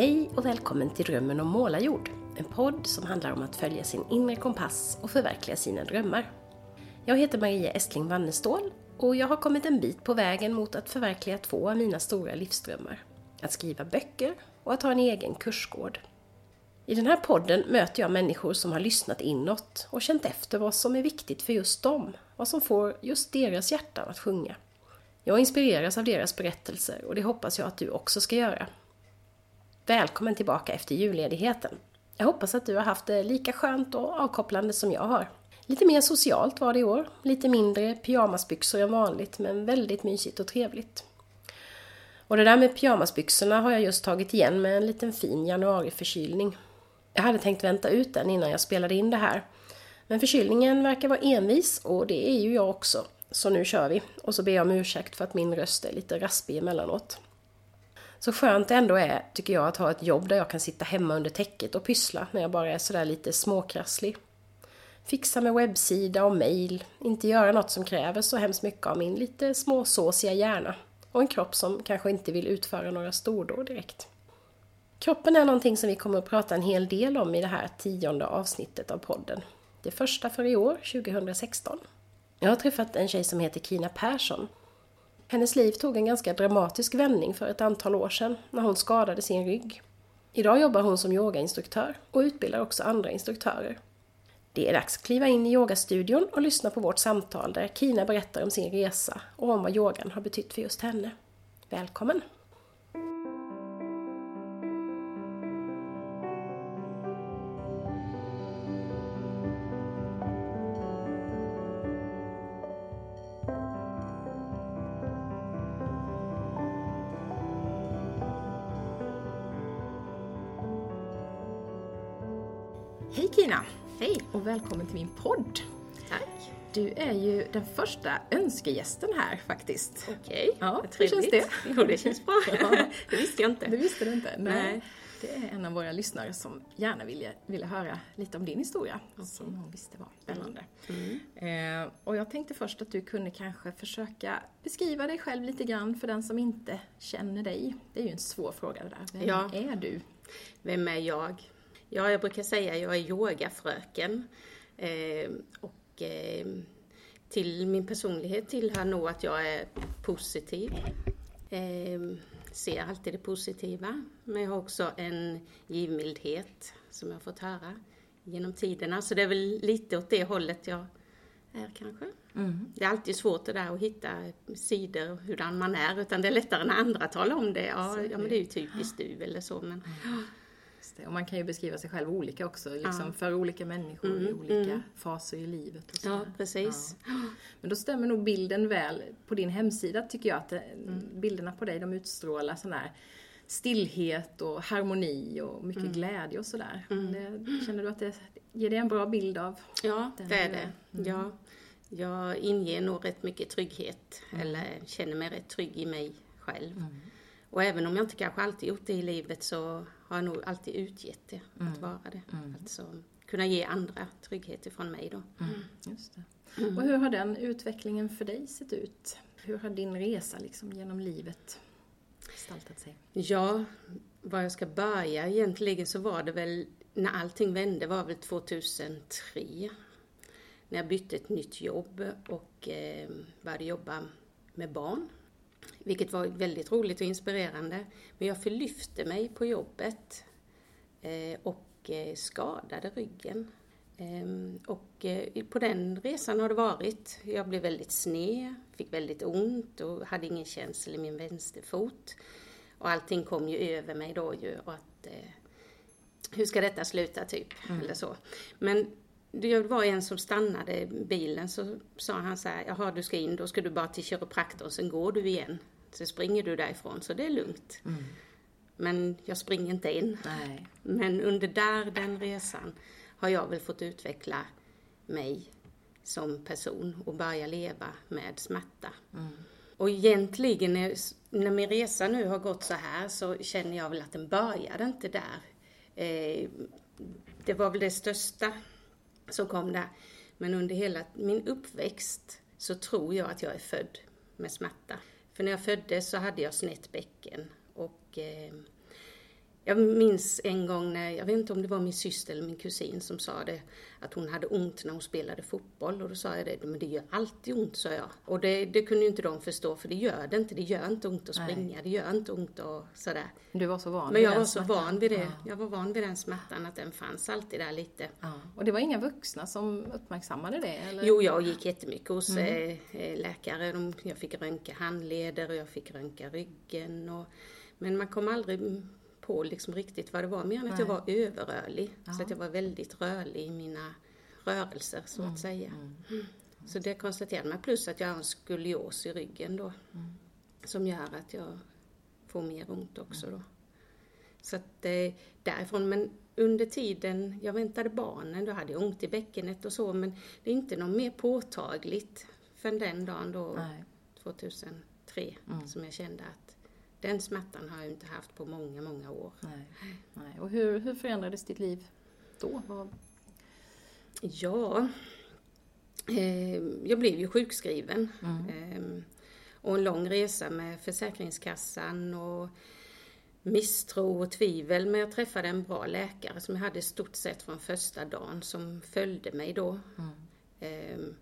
Hej och välkommen till Drömmen om målarjord. En podd som handlar om att följa sin inre kompass och förverkliga sina drömmar. Jag heter Maria Estling Wannestål och jag har kommit en bit på vägen mot att förverkliga två av mina stora livsdrömmar. Att skriva böcker och att ha en egen kursgård. I den här podden möter jag människor som har lyssnat inåt och känt efter vad som är viktigt för just dem, vad som får just deras hjärtan att sjunga. Jag inspireras av deras berättelser och det hoppas jag att du också ska göra. Välkommen tillbaka efter julledigheten. Jag hoppas att du har haft det lika skönt och avkopplande som jag har. Lite mer socialt var det i år, lite mindre pyjamasbyxor än vanligt, men väldigt mysigt och trevligt. Och det där med pyjamasbyxorna har jag just tagit igen med en liten fin januariförkylning. Jag hade tänkt vänta ut den innan jag spelade in det här. Men förkylningen verkar vara envis och det är ju jag också. Så nu kör vi. Och så ber jag om ursäkt för att min röst är lite raspig emellanåt. Så skönt det ändå är, tycker jag, att ha ett jobb där jag kan sitta hemma under täcket och pyssla när jag bara är sådär lite småkrasslig. Fixa med webbsida och mail, inte göra något som kräver så hemskt mycket av min lite småsåsiga hjärna. Och en kropp som kanske inte vill utföra några stordåd direkt. Kroppen är någonting som vi kommer att prata en hel del om i det här tionde avsnittet av podden. Det första för i år, 2016. Jag har träffat en tjej som heter Kina Persson. Hennes liv tog en ganska dramatisk vändning för ett antal år sedan när hon skadade sin rygg. Idag jobbar hon som yogainstruktör och utbildar också andra instruktörer. Det är dags att kliva in i yogastudion och lyssna på vårt samtal där Kina berättar om sin resa och om vad yogan har betytt för just henne. Välkommen! Hej Kina! Hej! Och välkommen till min podd. Tack. Du är ju den första önskegästen här faktiskt. Okej, Ja, hur känns det? Jo, det känns bra. Ja. det visste jag inte. Det visste du inte? Nej. Det är en av våra lyssnare som gärna ville, ville höra lite om din historia, som hon visste var spännande. Mm. Eh, och jag tänkte först att du kunde kanske försöka beskriva dig själv lite grann för den som inte känner dig. Det är ju en svår fråga det där. Vem Ja. är du? Vem är jag? Ja, jag brukar säga jag är yogafröken. Eh, och eh, till min personlighet tillhör nog att jag är positiv. Eh, ser alltid det positiva. Men jag har också en givmildhet som jag har fått höra genom tiderna. Så det är väl lite åt det hållet jag är kanske. Det är alltid svårt det där att hitta sidor hurdan man är, utan det är lättare när andra talar om det. Ja, ja men det är ju typiskt du eller så. Men, Just det. Och man kan ju beskriva sig själv olika också, liksom Ja. för olika människor i Mm, olika mm. faser i livet. Och ja, precis. Men då stämmer nog bilden väl. På din hemsida tycker jag att det, Mm. bilderna på dig de utstrålar sån här stillhet och harmoni och mycket Mm. glädje och sådär. Det, känner du att det ger dig en bra bild av? Ja, det är det. är. Ja, jag inger nog rätt mycket trygghet, eller känner mig rätt trygg i mig själv. Och även om jag inte kanske alltid gjort det i livet så har jag nog alltid utgett det, att vara det. Alltså kunna ge andra trygghet ifrån mig då. Just det. Och hur har den utvecklingen för dig sett ut? Hur har din resa liksom genom livet gestaltat sig? Ja, var jag ska börja egentligen så var det väl när allting vände var väl 2003. När jag bytte ett nytt jobb och eh, började jobba med barn. Vilket var väldigt roligt och inspirerande. Men jag förlyfte mig på jobbet eh, och eh, skadade ryggen. Ehm, Och eh, på den resan har det varit. Jag blev väldigt sned, fick väldigt ont och hade ingen känsel i min vänsterfot. Och allting kom ju över mig då ju och att hur ska detta sluta typ, eller så. Men det var en som stannade bilen så sa han så här, jaha du ska in, då ska du bara till kiropraktorn, sen går du igen. Så springer du därifrån, så det är lugnt. Men jag springer inte in. Nej. Men under där, den resan, har jag väl fått utveckla mig som person och börja leva med smärta. Och egentligen när, när min resa nu har gått så här så känner jag väl att den började inte där. Eh, det var väl det största så kom det. Men under hela min uppväxt så tror jag att jag är född med smärta. För när jag föddes så hade jag snett bäcken och eh, jag minns en gång när, jag vet inte om det var min syster eller min kusin som sa det, att hon hade ont när hon spelade fotboll. Och då sa jag det, men det gör alltid ont, sa jag. Och det, det kunde ju inte de förstå, för det gör det inte. Det gör inte ont att springa, Nej. det gör inte ont och sådär. Du var så van Men jag var så smärtan. van vid det. Ja. Jag var van vid den smärtan, att den fanns alltid där lite. Ja. Och det var inga vuxna som uppmärksammade det? Eller? Jo, jag gick jättemycket hos mm. eh, läkare. Jag fick röntga handleder och jag fick röntga ryggen. Och, men man kom aldrig på liksom riktigt vad det var, mer än att jag var överrörlig. Ja. Så att jag var väldigt rörlig i mina rörelser, så mm. att säga. Mm. mm. Så det konstaterade man. Plus att jag har en skolios i ryggen då. Mm. Som gör att jag får mer ont också då. Så att eh, därifrån, men under tiden jag väntade barnen, då hade jag ont i bäckenet och så, men det är inte något mer påtagligt förrän den dagen då, Nej. 2003, mm. som jag kände att den smärtan har jag inte haft på många, många år. Nej. Nej. Och hur, hur förändrades ditt liv då? Vad... Ja, eh, jag blev ju sjukskriven. Mm. Eh, och en lång resa med Försäkringskassan och misstro och tvivel. Men jag träffade en bra läkare som jag hade stort sett från första dagen som följde mig då. Mm. Eh,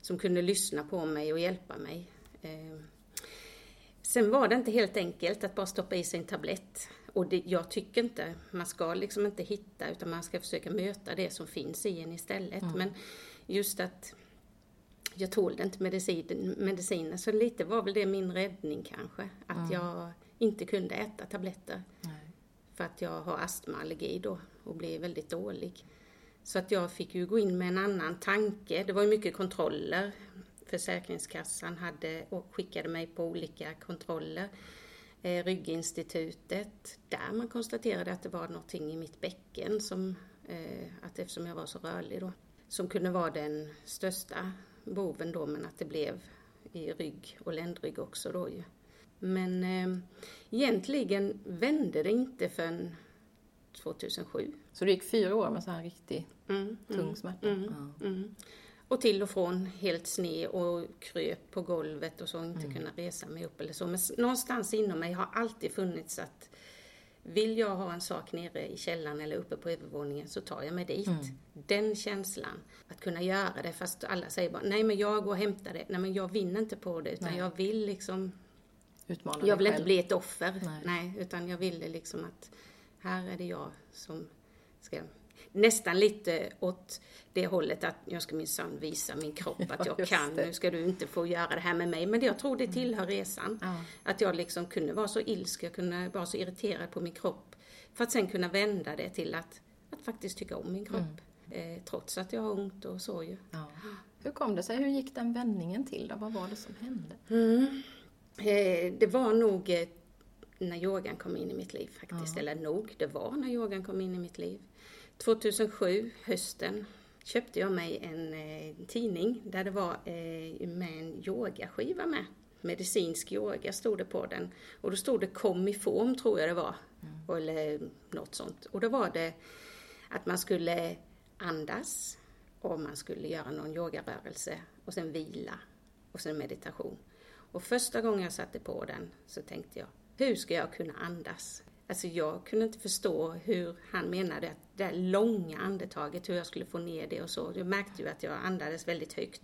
som kunde lyssna på mig och hjälpa mig. Sen var det inte helt enkelt att bara stoppa i sig en tablett. Och det, jag tycker inte, man ska liksom inte hitta utan man ska försöka möta det som finns i en istället. Mm. Men just att jag tålde inte medicin, mediciner så lite var väl det min räddning kanske. Att mm. jag inte kunde äta tabletter. Nej. För att jag har astmaallergi då och blir väldigt dålig. Så att jag fick ju gå in med en annan tanke. Det var ju mycket kontroller Försäkringskassan hade och skickade mig på olika kontroller. Eh, Rygginstitutet, där man konstaterade att det var någonting i mitt bäcken som, eh, att eftersom jag var så rörlig då, som kunde vara den största boven då, men att det blev i rygg och ländrygg också då ju. Men eh, egentligen vände det inte förrän 2007. Så det gick fyra år med så här riktig mm, tung mm, smärta? Mm, ja. mm. Och till och från helt sned och kröp på golvet och så, inte mm. kunna resa mig upp eller så. Men någonstans inom mig har alltid funnits att vill jag ha en sak nere i källaren eller uppe på övervåningen så tar jag mig dit. Mm. Den känslan, att kunna göra det fast alla säger bara nej men jag går och hämtar det. Nej men jag vinner inte på det utan nej. jag vill liksom Utmana Jag vill inte bli ett offer. Nej. nej. utan jag ville liksom att här är det jag som ska nästan lite åt det hållet att jag ska minsann visa min kropp att jag kan, det. nu ska du inte få göra det här med mig. Men jag tror det tillhör resan. Ja. Att jag liksom kunde vara så ilsk, jag kunde vara så irriterad på min kropp. För att sen kunna vända det till att, att faktiskt tycka om min kropp. Mm. Eh, trots att jag har ont och så ju. Ja. Hur kom det sig? Hur gick den vändningen till då? Vad var det som hände? Mm. Eh, det var nog eh, när yogan kom in i mitt liv faktiskt. Eller nog, det var när yogan kom in i mitt liv. 2007, hösten, köpte jag mig en eh, tidning där det var eh, med en yogaskiva med. Medicinsk yoga stod det på den. Och då stod det kom i form tror jag det var. Mm. Eller något sånt. Och då var det att man skulle andas och man skulle göra någon yogarörelse och sen vila och sen meditation. Och första gången jag satte på den så tänkte jag, hur ska jag kunna andas? Alltså jag kunde inte förstå hur han menade att det där långa andetaget, hur jag skulle få ner det och så. Jag märkte ju att jag andades väldigt högt.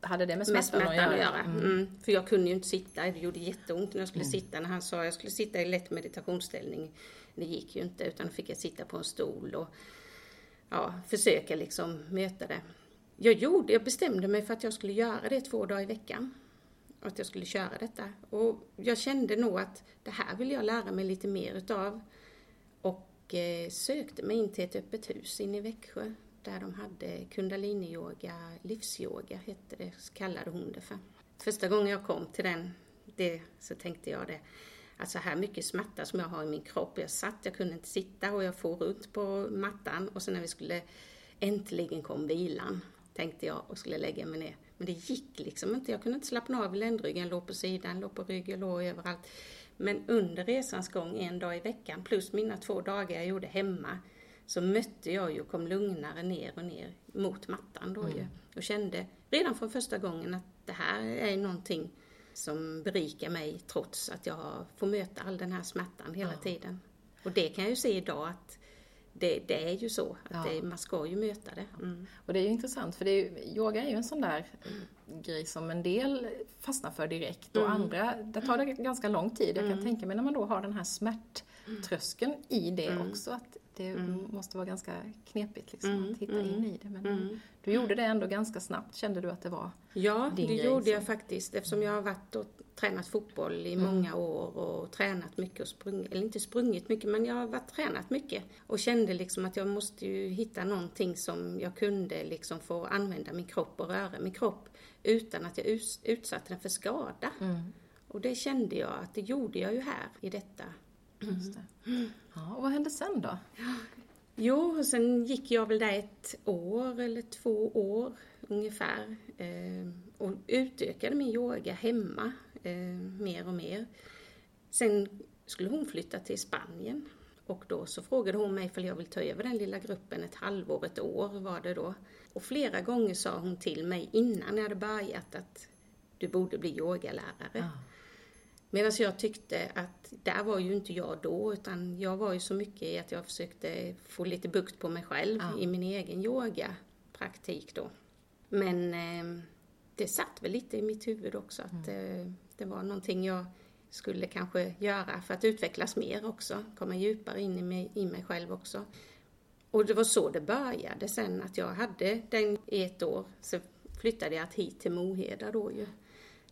Hade det med smärtan, med smärtan att göra? Mm. Mm. För jag kunde ju inte sitta, det gjorde jätteont när jag skulle mm. sitta. När han sa att jag skulle sitta i lätt meditationsställning, det gick ju inte utan då fick jag sitta på en stol och ja, försöka liksom möta det. Jag gjorde, jag bestämde mig för att jag skulle göra det två dagar i veckan att jag skulle köra detta. Och jag kände nog att det här vill jag lära mig lite mer utav. Och eh, sökte mig in till ett öppet hus inne i Växjö där de hade kundaliniyoga, livsyoga hette det, kallade hon det för. Första gången jag kom till den, det, så tänkte jag det, att så här mycket smärta som jag har i min kropp. Jag satt, jag kunde inte sitta och jag for runt på mattan och sen när vi skulle, äntligen kom vilan, tänkte jag och skulle lägga mig ner. Men det gick liksom inte. Jag kunde inte slappna av i ländryggen, låg på sidan, låg på ryggen, låg överallt. Men under resans gång, en dag i veckan, plus mina två dagar jag gjorde hemma, så mötte jag ju och kom lugnare ner och ner mot mattan då mm. ju. Och kände redan från första gången att det här är någonting som berikar mig trots att jag får möta all den här smärtan hela ja. tiden. Och det kan jag ju se idag att det, det är ju så, att Ja. det, man ska ju möta det. Mm. Och det är ju intressant för det är ju, yoga är ju en sån där grej som en del fastnar för direkt och andra, där tar det ganska lång tid. Jag kan tänka mig när man då har den här smärttröskeln i det också att det måste vara ganska knepigt liksom, att hitta in i det. Men du gjorde det ändå ganska snabbt, kände du att det var? Ja, det gjorde jag faktiskt eftersom jag har varit och tränat fotboll i många år och tränat mycket och sprungit, eller inte sprungit mycket men jag har varit tränat mycket och kände liksom att jag måste ju hitta någonting som jag kunde liksom få använda min kropp och röra min kropp utan att jag utsatte den för skada. Och det kände jag att det gjorde jag ju här i detta. Just det. Ja, och vad hände sen då? Jo, och sen gick jag väl där ett år eller två år ungefär eh, och utökade min yoga hemma eh, mer och mer. Sen skulle hon flytta till Spanien och då så frågade hon mig ifall jag vill ta över den lilla gruppen ett halvår, ett år var det då. Och flera gånger sa hon till mig innan jag hade börjat att du borde bli yogalärare. Medan jag tyckte att där var ju inte jag då, utan jag var ju så mycket i att jag försökte få lite bukt på mig själv Ja. i min egen yogapraktik då. Men eh, det satt väl lite i mitt huvud också att eh, det var någonting jag skulle kanske göra för att utvecklas mer också, komma djupare in i mig, i mig själv också. Och det var så det började sen, att jag hade den i ett år. Så flyttade jag hit till Moheda då ju,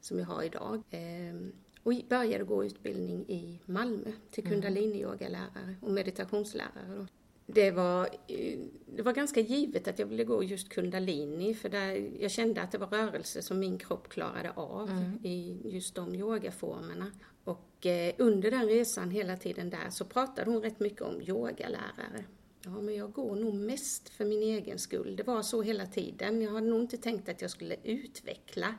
som jag har idag. Ehm, och började gå utbildning i Malmö till kundalini-yogalärare och meditationslärare. Då. Det var, eh, det var ganska givet att jag ville gå just kundalini för där jag kände att det var rörelser som min kropp klarade av i just de yogaformerna. Och eh, under den resan hela tiden där så pratade hon rätt mycket om yogalärare. Ja, men jag går nog mest för min egen skull. Det var så hela tiden. Jag hade nog inte tänkt att jag skulle utveckla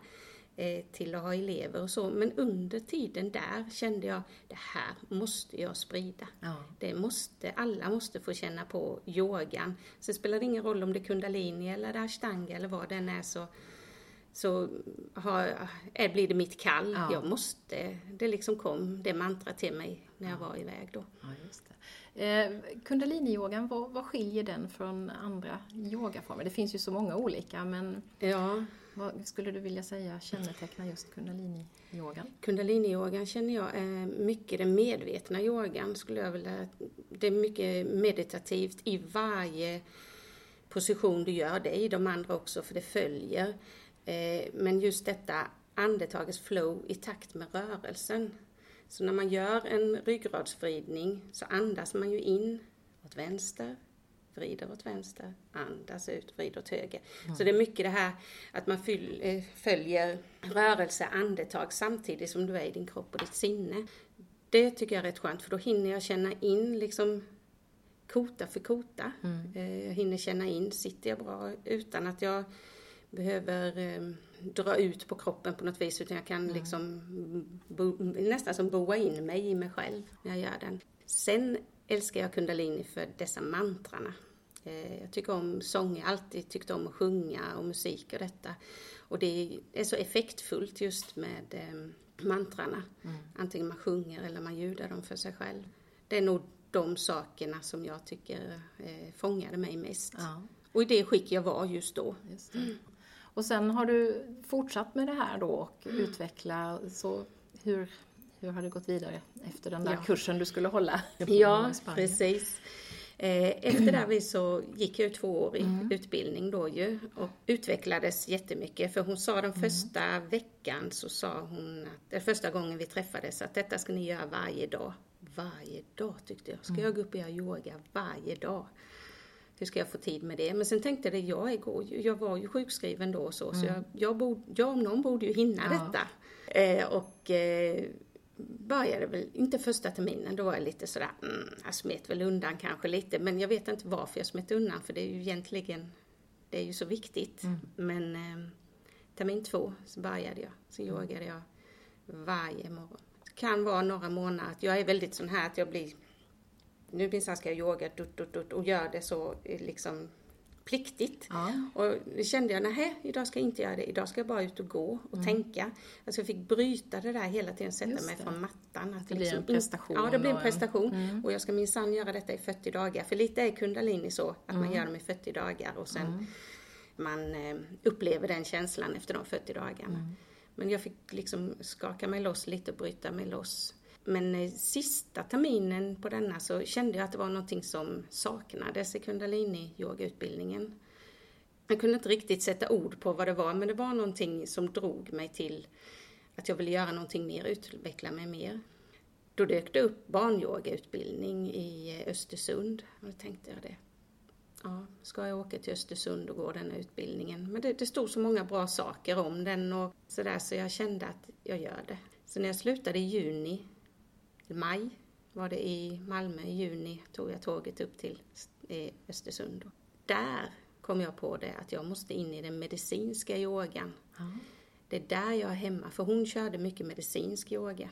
till att ha elever och så. Men under tiden där kände jag, det här måste jag sprida. Ja. Det måste, alla måste få känna på yogan. Sen spelar det ingen roll om det är kundalini eller det är ashtanga eller vad den är så, så har, är, blir det mitt kall. Ja. Jag måste, det liksom kom det mantra till mig när jag var iväg då. Ja, just det. Eh, Kundalini-yogan, vad, vad skiljer den från andra yogaformer? Det finns ju så många olika, men Ja, vad skulle du vilja säga kännetecknar just kundalini-yogan? Kundalini-yogan känner jag är mycket den medvetna yogan skulle jag vilja. Det är mycket meditativt i varje position du gör. Det är i de andra också för det följer. Eh, men just detta andetagets flow i takt med rörelsen. Så när man gör en ryggradsvridning så andas man ju in åt vänster, vrider åt vänster, andas ut, vrider åt höger. Så det är mycket det här att man fyll, eh, följer rörelse, andetag samtidigt som du är i din kropp och ditt sinne. Det tycker jag är rätt skönt för då hinner jag känna in liksom kota för kota. Eh, Jag hinner känna in, sitter jag bra utan att jag behöver eh, dra ut på kroppen på något vis utan jag kan liksom bo, nästan som boa in mig i mig själv när jag gör den. Sen älskar jag kundalini för dessa mantrarna. Eh, Jag tycker om sång, jag har alltid tyckt om att sjunga och musik och detta. Och det är så effektfullt just med eh, mantrarna. Antingen man sjunger eller man ljudar dem för sig själv. Det är nog de sakerna som jag tycker eh, fångade mig mest. Ja, Och i det skick jag var just då. just det. Och sen har du fortsatt med det här då och utveckla, så hur, hur har det gått vidare efter den där Ja. kursen du skulle hålla? Ja, precis. Eh, Efter det så gick jag två år i utbildning då ju och utvecklades jättemycket. För hon sa den första veckan så sa hon, att, första gången vi träffades, att detta ska ni göra varje dag. Varje dag tyckte jag. Ska jag gå upp och göra yoga varje dag? Hur ska jag få tid med det? Men sen tänkte jag, jag, igår, jag var ju sjukskriven då och så, så jag, jag, borde, jag om någon borde ju hinna Ja. detta. Eh, och eh, började väl, inte första terminen, då var jag lite sådär, mm, jag smet väl undan kanske lite, men jag vet inte varför jag smet undan, för det är ju egentligen, det är ju så viktigt. Men eh, termin två så började jag, så yogade jag varje morgon. Det kan vara några månader, jag är väldigt sån här att jag blir, nu minsann ska jag yoga, dutt, dutt, dutt, och gör det så eh, liksom pliktigt. Ja. Och det kände jag, nej, idag ska jag inte göra det. Idag ska jag bara ut och gå och tänka. Alltså jag fick bryta det där hela tiden, sätta Mm. Mig från mattan. Att Det blir en in- prestation Ja, det blir en en- prestation. Och jag ska minsann göra detta i 40 dagar. För lite är kundalini så, att man gör dem i 40 dagar och sen man eh, upplever den känslan efter de 40 dagarna. Men jag fick liksom skaka mig loss lite och bryta mig loss. Men eh, sista terminen på denna så kände jag att det var någonting som saknades i kundalini-yogautbildningen. Jag kunde inte riktigt sätta ord på vad det var, men det var någonting som drog mig till att jag ville göra någonting mer, utveckla mig mer. Då dök det upp barnyogautbildning i eh, Östersund. Och då tänkte jag det. Ja, ska jag åka till Östersund och gå den här utbildningen? Men det, det stod så många bra saker om den och sådär så jag kände att jag gör det. Så när jag slutade i juni, maj var det i Malmö, i juni tog jag tåget upp till Östersund. Där kom jag på det att jag måste in i den medicinska yogan. Det är där jag är hemma, för hon körde mycket medicinsk yoga.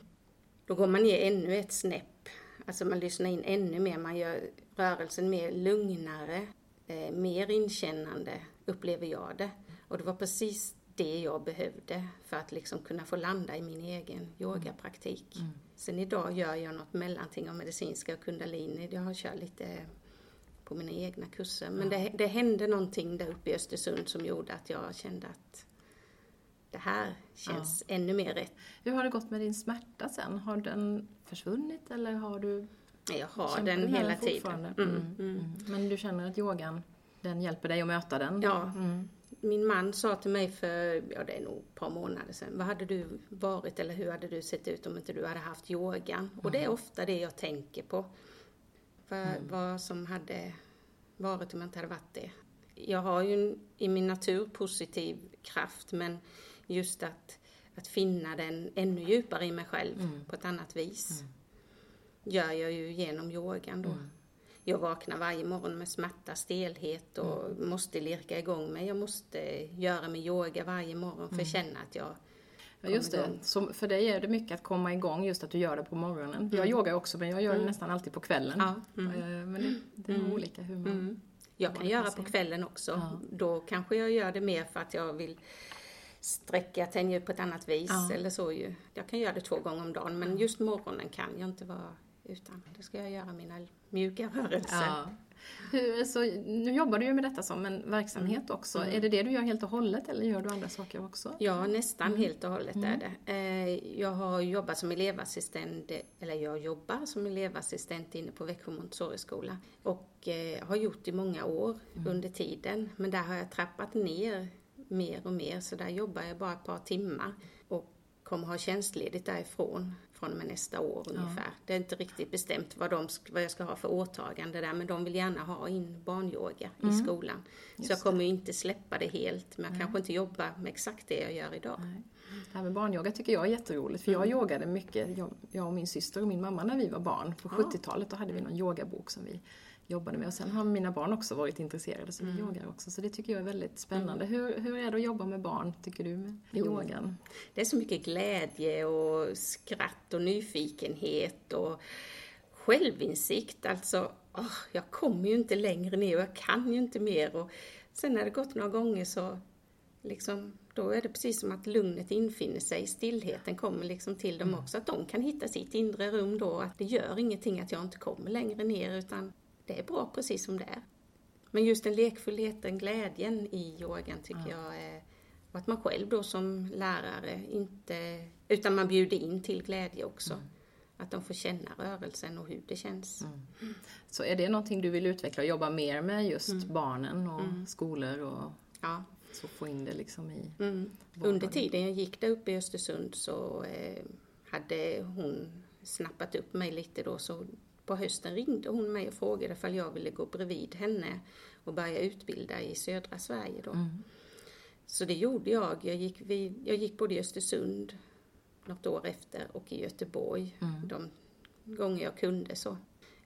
Då går man ner ännu ett snäpp. Alltså man lyssnar in ännu mer, man gör rörelsen mer lugnare, eh, mer inkännande, upplever jag det. Och det var precis det jag behövde för att liksom kunna få landa i min egen yogapraktik. Sen idag gör jag något mellanting av medicinska och kundalini. Jag har kört lite på mina egna kurser. Men det, det hände någonting där uppe i Östersund som gjorde att jag kände att det här känns ännu mer rätt. Hur har det gått med din smärta sen? Har den försvunnit eller har du Jag har den hela tiden. Mm. Mm. Men du känner att yogan, den hjälper dig att möta den? Ja. Mm. Min man sa till mig för, ja det är nog ett par månader sedan, vad hade du varit eller hur hade du sett ut om inte du hade haft yogan? Och det är ofta det jag tänker på. Vad, vad som hade varit om jag inte hade varit det. Jag har ju en, i min natur positiv kraft men just att, att finna den ännu djupare i mig själv på ett annat vis gör jag ju genom yogan då. Jag vaknar varje morgon med smärta, stelhet och måste lirka igång mig. Jag måste göra min yoga varje morgon för att känna att jag Ja, just det. Så för dig är det mycket att komma igång, just att du gör det på morgonen. Jag yogar också, men jag gör det nästan alltid på kvällen. Mm. Ja, mm. Eh, Men det, det är olika hur man... Mm. Jag kan göra på kvällen också. Ja. Då kanske jag gör det mer för att jag vill sträcka tänja på ett annat vis eller så ju. Jag kan göra det två gånger om dagen men just morgonen kan jag inte vara utan. Då ska jag göra mina mjuka rörelser. Ja. Hur, så, nu jobbar du ju med detta som en verksamhet också. Är det det du gör helt och hållet eller gör du andra saker också? Ja, nästan helt och hållet är det. Eh, Jag har jobbat som elevassistent, eller jag jobbar som elevassistent inne på Växjö Montessori-skola och eh, har gjort i många år under tiden. Men där har jag trappat ner mer och mer, så där jobbar jag bara ett par timmar och kommer ha tjänstledigt därifrån från och med nästa år ungefär. Det är inte riktigt bestämt vad, de, vad jag ska ha för åtagande där, men de vill gärna ha in barnyoga i skolan. Så jag kommer ju inte släppa det helt, men jag kanske inte jobbar med exakt det jag gör idag. Nej. Det här med barnyoga tycker jag är jätteroligt för jag Mm. yogade mycket, jag, jag och min syster och min mamma när vi var barn. På 70-talet då hade vi någon yogabok som vi jobbade med och sen har mina barn också varit intresserade så vi Mm. yogar också. Så det tycker jag är väldigt spännande. Hur, hur är det att jobba med barn tycker du med Jo. yogan? Det är så mycket glädje och skratt och nyfikenhet och självinsikt. Alltså, åh, jag kommer ju inte längre ner och jag kan ju inte mer. Och sen när det gått några gånger så liksom, då är det precis som att lugnet infinner sig, stillheten kommer liksom till dem också. Att de kan hitta sitt inre rum då, att det gör ingenting att jag inte kommer längre ner utan det är bra precis som det är. Men just den lekfullheten, glädjen i yogan tycker jag är och att man själv då som lärare inte, utan man bjuder in till glädje också. Att de får känna rörelsen och hur det känns. Så är det någonting du vill utveckla och jobba mer med just Mm. barnen och skolor och Ja. så få in det liksom i Mm. Under tiden jag gick där uppe i Östersund så eh, hade hon snappat upp mig lite då så på hösten ringde hon mig och frågade ifall jag ville gå bredvid henne och börja utbilda i södra Sverige då. Så det gjorde jag. Jag gick, vid, jag gick både i Östersund något år efter och i Göteborg de gånger jag kunde så.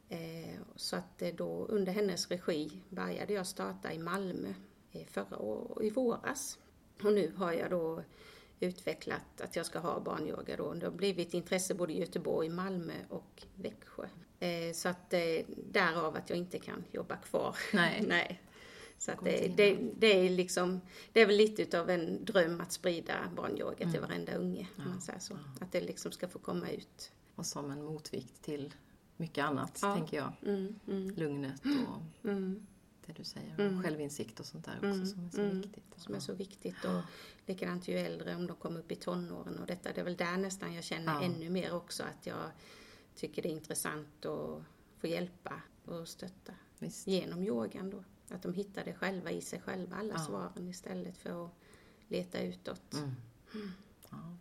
Eh, så att eh, då under hennes regi började jag starta i Malmö eh, förra året, i våras. Och nu har jag då utvecklat att jag ska ha barnyoga då. Det har blivit intresse både i Göteborg, Malmö och Växjö. Eh, så att eh, därav att jag inte kan jobba kvar. Nej. Nej. Så att det, det, det, är liksom, det är väl lite utav en dröm att sprida barnyoga Mm. till varenda unge. Om man säger så. Att det liksom ska få komma ut. Och som en motvikt till mycket annat, Ja. tänker jag. Mm, mm, Lugnet och mm. det du säger, Mm. självinsikt och sånt där också Mm, som är så mm. viktigt. Som är så viktigt. Och likadant ju äldre, om de kommer upp i tonåren och detta. Det är väl där nästan jag känner Ja. ännu mer också att jag tycker det är intressant att få hjälpa och stötta Visst. genom yogan då. Att de hittar det själva i sig själva, alla Ja. svaren istället för att leta utåt. Mm. Ja.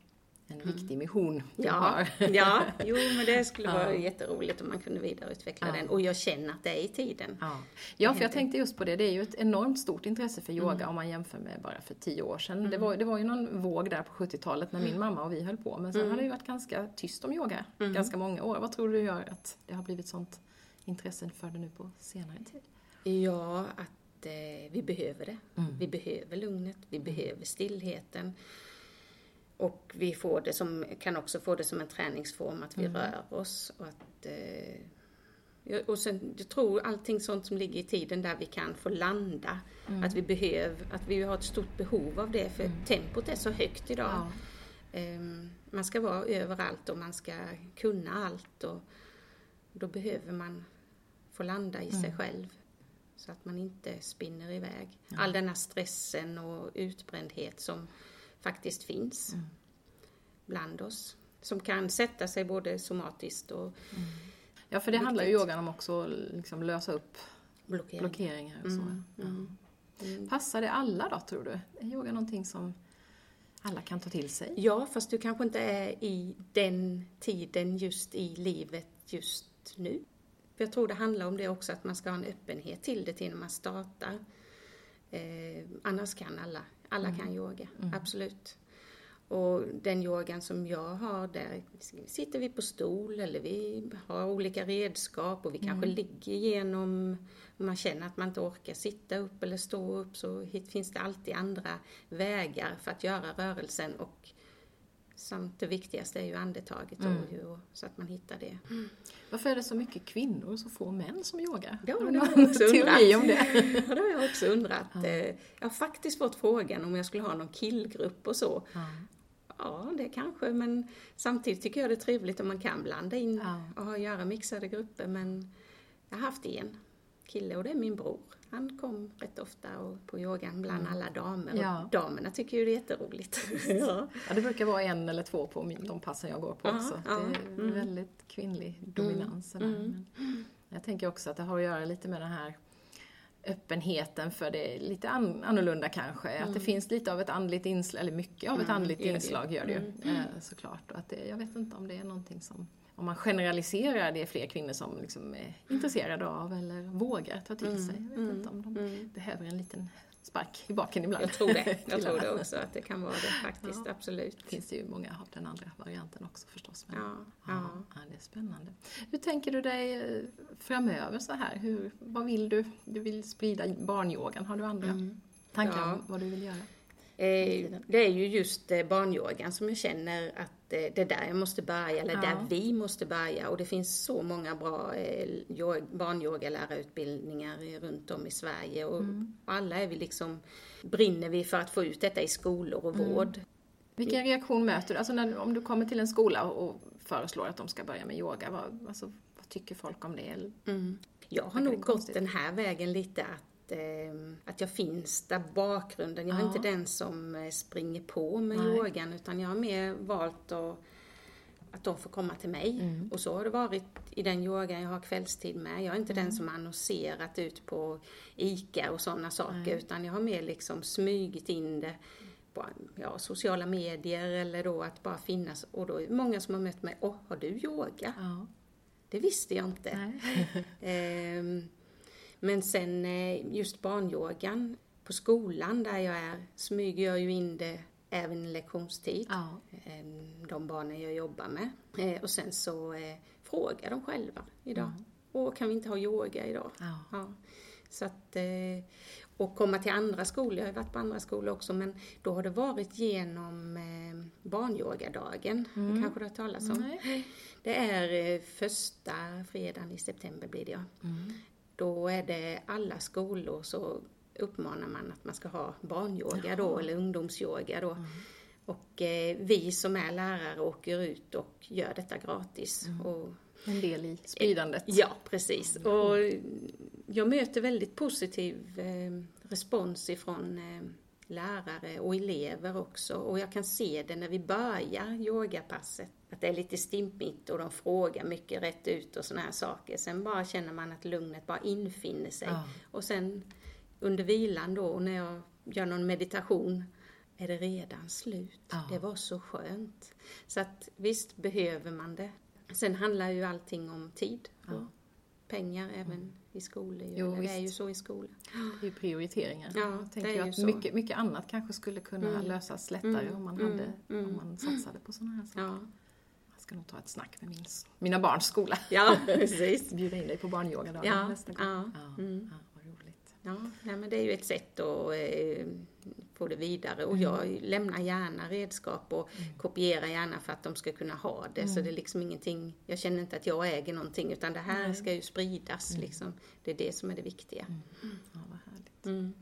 En viktig mission du Ja, har. ja, jo men det skulle Ja. vara jätteroligt om man kunde vidareutveckla Ja. den. Och jag känner att det är i tiden. Ja. ja, för jag tänkte just på det. Det är ju ett enormt stort intresse för yoga Mm. om man jämför med bara för tio år sedan. Det, var, det var ju någon våg där på 70-talet när Mm. min mamma och vi höll på. Men sen har det ju varit ganska tyst om yoga Mm. ganska många år. Vad tror du gör att det har blivit sånt intresse för det nu på senare tid? Ja, att eh, vi behöver det. Mm. Vi behöver lugnet, vi behöver stillheten. Och vi får det som, kan också få det som en träningsform, att vi Mm. rör oss. Och, att, eh, ja, och sen, jag tror allting sånt som ligger i tiden där vi kan få landa. Mm. Att vi behöver, att vi har ett stort behov av det, för tempot är så högt idag. Ja. Ehm, Man ska vara överallt och man ska kunna allt och då behöver man få landa i sig själv så att man inte spinner iväg. All den här stressen och utbrändhet som faktiskt finns bland oss. Som kan sätta sig både somatiskt och ja, för det handlar ju Viktigt. yogan om också att liksom lösa upp blockering. blockeringar och så. Mm, Ja. mm. Passar det alla då, tror du? Är yoga någonting som alla kan ta till sig? Ja, fast du kanske inte är i den tiden just i livet just nu. För jag tror det handlar om det också, att man ska ha en öppenhet till det till när man startar. Eh, annars kan alla, alla kan yoga, absolut. Och den yogan som jag har, där sitter vi på stol eller vi har olika redskap och vi kanske ligger igenom, om man känner att man inte orkar sitta upp eller stå upp så finns det alltid andra vägar för att göra rörelsen. Och samt det viktigaste är ju andetaget då, ju, så att man hittar det. Varför är det så mycket kvinnor och så få män som yogar? Ja, Har du någon teori om det? Ja, det har jag också undrat. Eh, Jag har faktiskt fått frågan om jag skulle ha någon killgrupp och så. Ja. Ja, det kanske, men samtidigt tycker jag det är trevligt om man kan blanda in Ja. och ha- göra mixade grupper. Men jag har haft en kille och det är min bror. Han kom rätt ofta och på yogan bland alla damer. Mm. Ja. Och damerna tycker ju det är jätteroligt. ja. Ja, det brukar vara en eller två på de passen jag går på Ja, också. ja, Det är mm. väldigt kvinnlig dominans. sådär. mm. Men jag tänker också att det har att göra lite med den här öppenheten för det är lite an, annorlunda kanske. Att det finns lite av ett andligt inslag, eller mycket av ett Mm, andligt inslag gör det ju eh, såklart. Och att det, jag vet inte om det är någonting som, om man generaliserar, det är fler kvinnor som liksom är intresserade av eller vågar ta till sig. Jag vet inte om de behöver en liten spark i baken ibland. Jag tror det. Jag tror det också, att det kan vara det faktiskt. Ja. Absolut. Det finns ju många av den andra varianten också förstås. Men, Ja, ja. ja. det är spännande. Hur tänker du dig eh, framöver så här? Hur, vad vill du? Du vill sprida barnyogan. Har du andra tankar Ja. om vad du vill göra? Eh, det är ju just eh, barnyogan som jag känner att det är där jag måste börja, eller Ja. där vi måste börja. Och det finns så många bra eh, yo- barnyogalärarutbildningar runt om i Sverige. Och alla är vi liksom, brinner vi för att få ut detta i skolor och vård. Vilken reaktion möter du? Alltså när, om du kommer till en skola och föreslår att de ska börja med yoga, vad, alltså, vad tycker folk om det? Mm. Jag har nog gått den här vägen lite att, att jag finns där bakgrunden. Jag är Ja. inte den som eh, springer på med Nej. yogan utan jag har mer valt att, att de får komma till mig. Mm. Och så har det varit i den yogan jag har kvällstid med. Jag är inte Mm. den som har annonserat ut på ICA och sådana saker Nej. utan jag har mer liksom smugit in det på ja, sociala medier eller då att bara finnas. Och då är det många som har mött mig, åh, har du yoga? Ja. Det visste jag inte. Ehm, Men sen eh, just barnyogan på skolan där jag är smyger jag ju in det även i lektionstid. Ja. Ehm, De barnen jag jobbar med. Eh, Och sen så eh, frågar de själva idag. Och kan vi inte ha yoga idag? Ja. Ja. Så att, och komma till andra skolor, jag har ju varit på andra skolor också, men då har det varit genom barnyogadagen. Det kanske du har talas om? Nej. Det är första fredagen i september blir det ja. Mm. Då är det alla skolor så uppmanar man att man ska ha barnyoga då, eller ungdomsyoga då. Och eh, vi som är lärare åker ut och gör detta gratis. Och, En del i spridandet. ja, precis. Och jag möter väldigt positiv eh, respons ifrån eh, lärare och elever också. Och jag kan se det när vi börjar yogapasset. Att det är lite stimpigt och de frågar mycket rätt ut och såna här saker. Sen bara känner man att lugnet bara infinner sig. Ja. Och sen under vilan då, när jag gör någon meditation, är det redan slut. Ja. Det var så skönt. Så att visst behöver man det. Sen handlar ju allting om tid och Ja. pengar även i skolor. Jo, det är ju så i skolan. Det är ju prioriteringar. Ja, jag det tänker att så. mycket, mycket annat kanske skulle kunna Mm. lösas lättare Mm, om, man mm, hade, mm. om man satsade på sådana här saker. Ja, Jag ska nog ta ett snack med min, mina barns skola. ja precis. Bjuda in dig på barnyoga Ja, nästa gång. ja, Ja, mm. ja, vad roligt. Ja, nej, men det är ju ett sätt att eh, få det vidare och jag lämnar gärna redskap och kopierar gärna för att de ska kunna ha det. Så det är liksom ingenting, jag känner inte att jag äger någonting utan det här ska ju spridas liksom. Det är det som är det viktiga. Ja, vad härligt. Mm.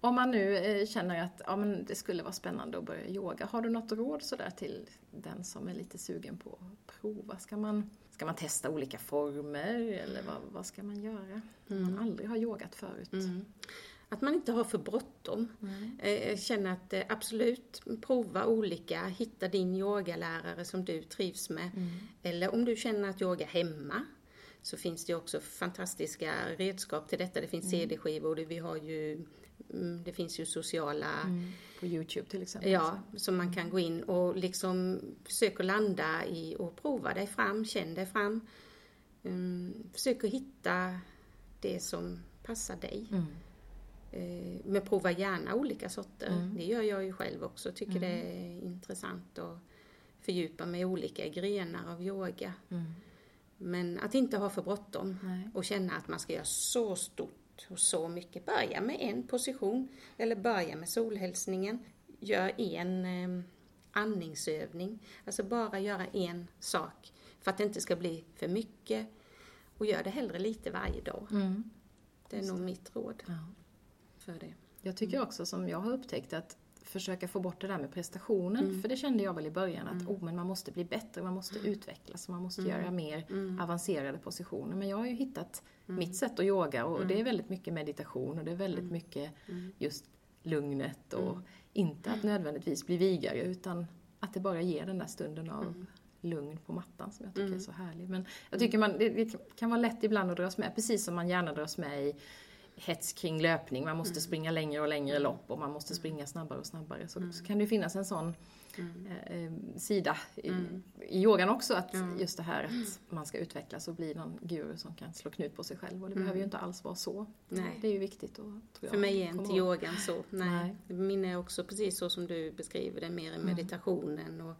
Om man nu eh, känner att ja, men det skulle vara spännande att börja yoga, har du något råd sådär till den som är lite sugen på att prova? Ska man, ska man testa olika former eller vad, vad ska man göra? Om man aldrig har yogat förut. Mm. Att man inte har för bråttom. Eh, Jag känner att eh, absolut, prova olika, hitta din yogalärare som du trivs med. Eller om du känner att yoga hemma så finns det också fantastiska redskap till detta. Det finns CD-skivor, det- vi har ju, mm, det finns ju sociala Mm. På Youtube till exempel. Ja, som man kan gå in och liksom försöka landa i och prova dig fram, känn dig fram. Um, försök att hitta det som passar dig. Mm. Eh, men prova gärna olika sorter. Mm. Det gör jag ju själv också. Tycker det är intressant att fördjupa mig i olika grenar av yoga. Mm. Men att inte ha för bråttom och känna att man ska göra så stort och så mycket. Börja med en position eller börja med solhälsningen. Gör en eh, andningsövning. Alltså bara göra en sak för att det inte ska bli för mycket. Och gör det hellre lite varje dag. Mm. Det är nog mitt råd Ja. För det. Jag tycker också som jag har upptäckt att försöka få bort det där med prestationen. Mm. För det kände jag väl i början att oh, men man måste bli bättre, man måste utvecklas, man måste Mm. göra mer avancerade positioner. Men jag har ju hittat Mm. mitt sätt att yoga och det är väldigt mycket meditation och det är väldigt Mm. mycket just lugnet och inte att nödvändigtvis bli vigare utan att det bara ger den där stunden av Mm. lugn på mattan som jag tycker är så härlig. Men jag tycker man, det, det kan vara lätt ibland att dras med, precis som man gärna dras med i hets kring löpning. Man måste springa längre och längre lopp och man måste springa snabbare och snabbare. Så, så kan det ju finnas en sån eh, eh, sida i, i yogan också. Att just det här att man ska utvecklas och bli någon guru som kan slå knut på sig själv. Och det behöver ju inte alls vara så. Nej. Det är ju viktigt jag, För mig är inte ihåg. yogan så. Nej. Min är också precis så som du beskriver det, mer i meditationen och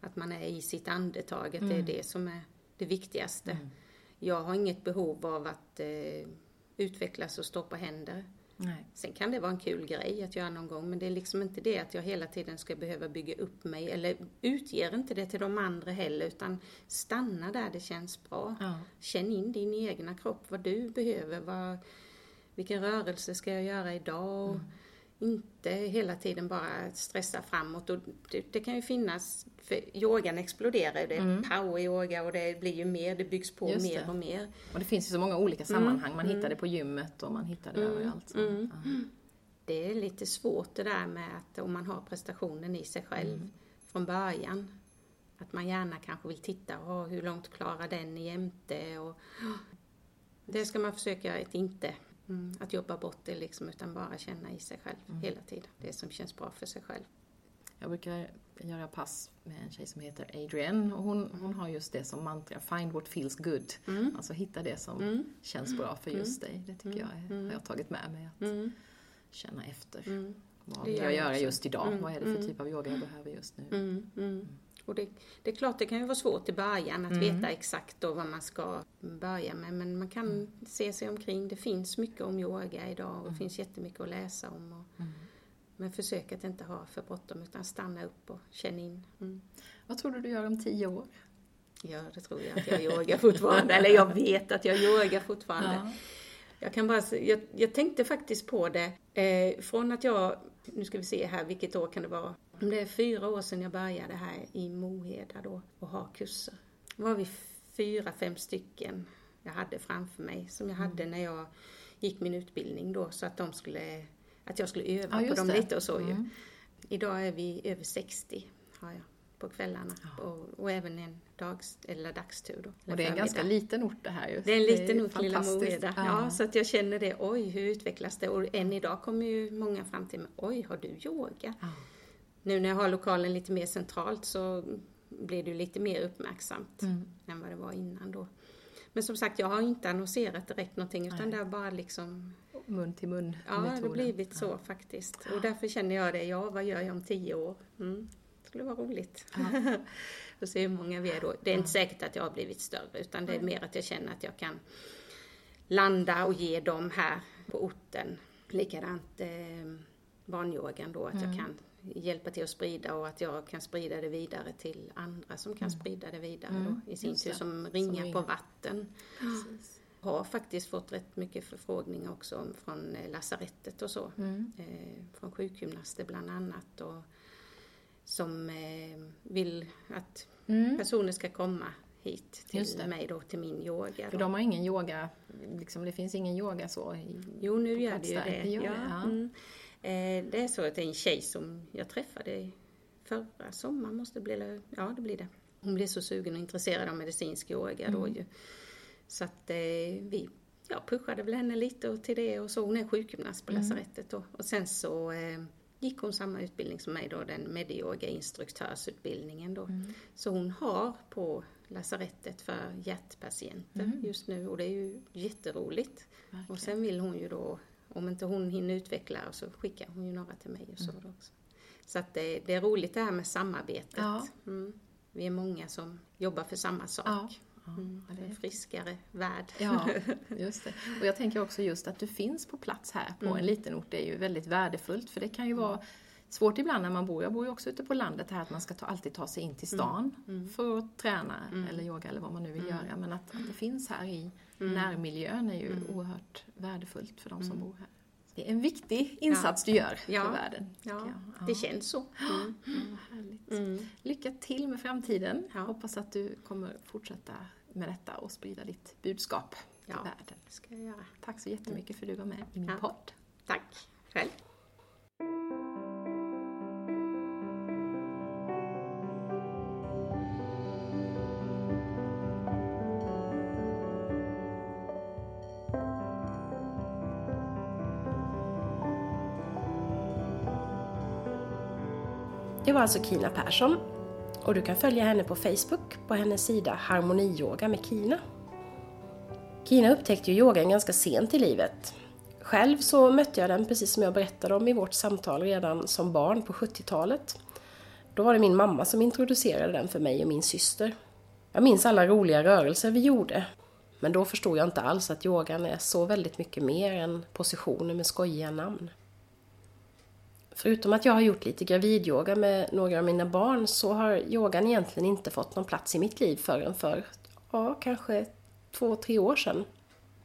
att man är i sitt andetag, att det är det som är det viktigaste. Jag har inget behov av att eh, utvecklas och stå på händer. Nej. Sen kan det vara en kul grej att göra någon gång, men det är liksom inte det att jag hela tiden ska behöva bygga upp mig, eller utger inte det till de andra heller, utan stanna där det känns bra. Ja. Känn in din egna kropp, vad du behöver, vad, vilken rörelse ska jag göra idag? Och Inte hela tiden bara stressa framåt. Och det, det kan ju finnas, för yogan exploderar det är power-yoga och det blir ju mer, det byggs på Just mer det. och mer. Och det finns ju så många olika sammanhang. Man hittar det på gymmet och man hittar det överallt. Så. Ja. Det är lite svårt det där med att om man har prestationen i sig själv från början. Att man gärna kanske vill titta, oh, hur långt klarar den jämte? Och, det ska man försöka att inte mm, att jobba bort det liksom, utan bara känna i sig själv hela tiden. Det som känns bra för sig själv. Jag brukar göra pass med en tjej som heter Adrienne och hon, hon har just det som mantra, find what feels good. Alltså hitta det som känns bra för just dig. Det tycker jag är, har jag tagit med mig. Att känna efter. Vad vill jag jag göra också. just idag? Vad är det för typ av yoga jag behöver just nu? Mm, mm. Och det, det är klart, det kan ju vara svårt i början att veta exakt då vad man ska börja med, men man kan se sig omkring. Det finns mycket om yoga idag och det finns jättemycket att läsa om. Och, Men försök att inte ha för bråttom, utan stanna upp och känn in. Mm. Vad tror du du gör om tio år? Ja, det tror jag att jag yogar fortfarande, eller jag vet att jag yogar fortfarande. Jag kan bara, jag, jag tänkte faktiskt på det eh, från att jag, nu ska vi se här, vilket år kan det vara? Det är fyra år sedan jag började här i Moheda då och ha kurser. Då var vi fyra, fem stycken jag hade framför mig som jag hade när jag gick min utbildning då så att de skulle, att jag skulle öva Ja, på just dem det. lite och så ju. Mm. Idag är vi över 60 har jag på kvällarna och, och även en dags, eller dagstur då. Och det är en ganska liten ort det här ju. Det är en liten ort, lilla. Moheda. Ja. så att jag känner det, oj hur utvecklas det? Och än idag kommer ju många fram till mig, oj har du yoga? Ja. Nu när jag har lokalen lite mer centralt så blir det lite mer uppmärksamt Mm. än vad det var innan då. Men som sagt, jag har inte annonserat direkt någonting utan Nej. det har bara liksom, Mun till mun ja det har blivit så faktiskt. Och därför känner jag det, ja vad gör jag om tio år? Mm. Det skulle vara roligt. Får se hur många vi är då. Det är inte säkert att jag har blivit större utan det är mer att jag känner att jag kan landa och ge dem här på orten. Likadant eh, barnyogan då, att jag kan hjälpa till att sprida och att jag kan sprida det vidare till andra som kan sprida det vidare då, i sin tur som ringar ringer. på vatten. Precis. Har faktiskt fått rätt mycket förfrågningar också från eh, lasarettet och så. Mm. Eh, från sjukgymnaster bland annat och som eh, vill att Mm. personer ska komma hit till mig då, till min yoga. För Då. de har ingen yoga, liksom, det finns ingen yoga så i, Jo, nu gör det ju det. Det gör ja. det, ja. Eh, det är så att det är en tjej som jag träffade förra sommaren, måste bli, ja det blir det. Hon blev så sugen och intresserad av medicinsk yoga då Mm. ju. Så att eh, vi ja, pushade väl henne lite och till det och så. Hon är sjukgymnast på Mm. lasarettet då. Och sen så eh, gick hon samma utbildning som mig då, den medyoga instruktörsutbildningen då. Mm. Så hon har på lasarettet för hjärtpatienter Mm. just nu och det är ju jätteroligt. Verkligen. Och sen vill hon ju då, om inte hon hinner utveckla så skickar hon ju några till mig och så Mm. också. Så att det, det är roligt det här med samarbetet. Ja. Mm. Vi är många som jobbar för samma sak. Ja. Mm. det En är friskare värld. Ja, just det. Och jag tänker också just att du finns på plats här på Mm. en liten ort, det är ju väldigt värdefullt för det kan ju vara svårt ibland när man bor, jag bor ju också ute på landet här, att man ska ta, alltid ta sig in till stan Mm. för att träna eller yoga eller vad man nu vill göra. Men att, att det finns här i Mm. närmiljön är ju oerhört värdefullt för de som bor här. Det är en viktig insats du gör Ja. för världen. Ja, jag. det känns så. Mm. Mm. Lycka till med framtiden. Ja. Hoppas att du kommer fortsätta med detta och sprida ditt budskap till Ja. världen. Ska jag göra. Tack så jättemycket för att du var med i min Ja. podd. Tack själv. Var alltså Kina Persson och du kan följa henne på Facebook på hennes sida Harmoniyoga med Kina. Kina upptäckte ju yogan ganska sent i livet. Själv så mötte jag den precis som jag berättade om i vårt samtal redan som barn på 70-talet. Då var det min mamma som introducerade den för mig och min syster. Jag minns alla roliga rörelser vi gjorde. Men då förstod jag inte alls att yogan är så väldigt mycket mer än positioner med skojiga namn. Förutom att jag har gjort lite gravidyoga med några av mina barn så har yogan egentligen inte fått någon plats i mitt liv förrän för, ja, kanske två, tre år sedan.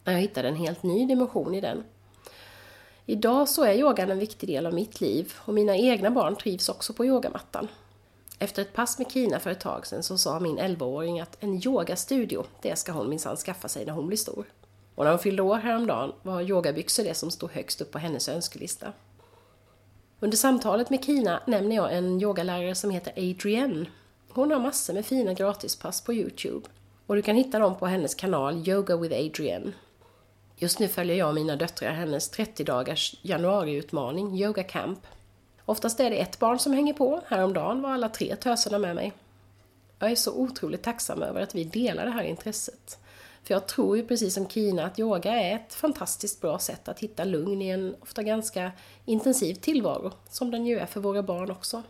När jag hittade en helt ny dimension i den. Idag så är yogan en viktig del av mitt liv och mina egna barn trivs också på yogamattan. Efter ett pass med Kina för ett tag sedan så sa min 11-åring att en yogastudio, det ska hon minsann skaffa sig när hon blir stor. Och när hon fyllde år häromdagen var yogabyxor det som stod högst upp på hennes önskelista. Under samtalet med Kina nämner jag en yogalärare som heter Adrienne. Hon har massor med fina gratispass på Youtube. Och du kan hitta dem på hennes kanal Yoga with Adrienne. Just nu följer jag och mina döttrar hennes 30 dagars januariutmaning, Yoga Camp. Oftast är det ett barn som hänger på, häromdagen var alla tre töserna med mig. Jag är så otroligt tacksam över att vi delar det här intresset. För jag tror ju precis som Kina att yoga är ett fantastiskt bra sätt att hitta lugn i en ofta ganska intensiv tillvaro, som den ju är för våra barn också.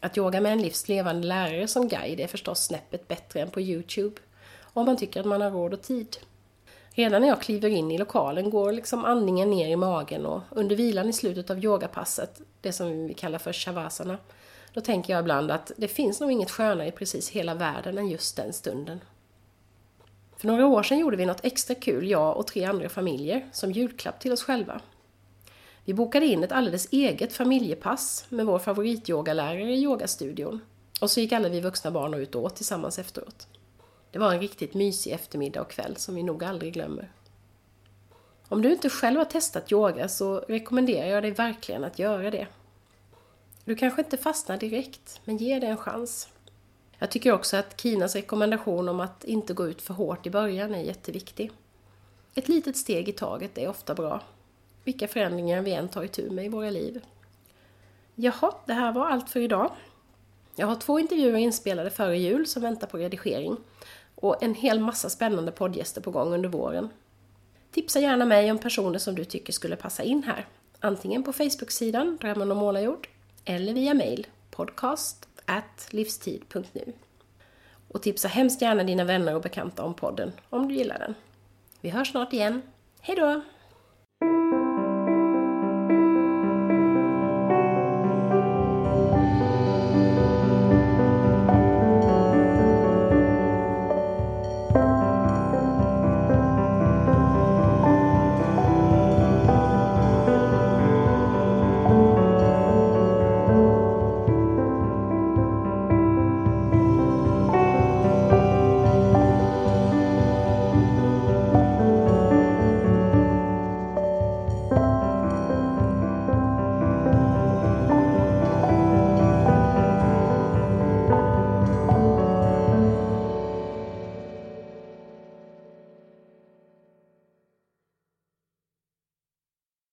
Att yoga med en livs levande lärare som guide är förstås snäppet bättre än på Youtube, om man tycker att man har råd och tid. Redan när jag kliver in i lokalen går liksom andningen ner i magen och under vilan i slutet av yogapasset, det som vi kallar för shavasana, då tänker jag ibland att det finns nog inget skönare i precis hela världen än just den stunden. För några år sedan gjorde vi något extra kul, jag och tre andra familjer, som julklapp till oss själva. Vi bokade in ett alldeles eget familjepass med vår favorityogalärare i yogastudion. Och så gick alla vi vuxna barn ut och åt tillsammans efteråt. Det var en riktigt mysig eftermiddag och kväll som vi nog aldrig glömmer. Om du inte själv har testat yoga så rekommenderar jag dig verkligen att göra det. Du kanske inte fastnar direkt, men ge det en chans. Jag tycker också att Kinas rekommendation om att inte gå ut för hårt i början är jätteviktig. Ett litet steg i taget är ofta bra, vilka förändringar vi än tar itu med i våra liv. Jaha, det här var allt för idag. Jag har två intervjuer inspelade före jul som väntar på redigering och en hel massa spännande poddgäster på gång under våren. Tipsa gärna mig om personer som du tycker skulle passa in här. Antingen på Facebook-sidan Drömmen om målarjord eller via mail podcast livstid.nu. Och tipsa hemskt gärna dina vänner och bekanta om podden om du gillar den. Vi hörs snart igen. Hejdå!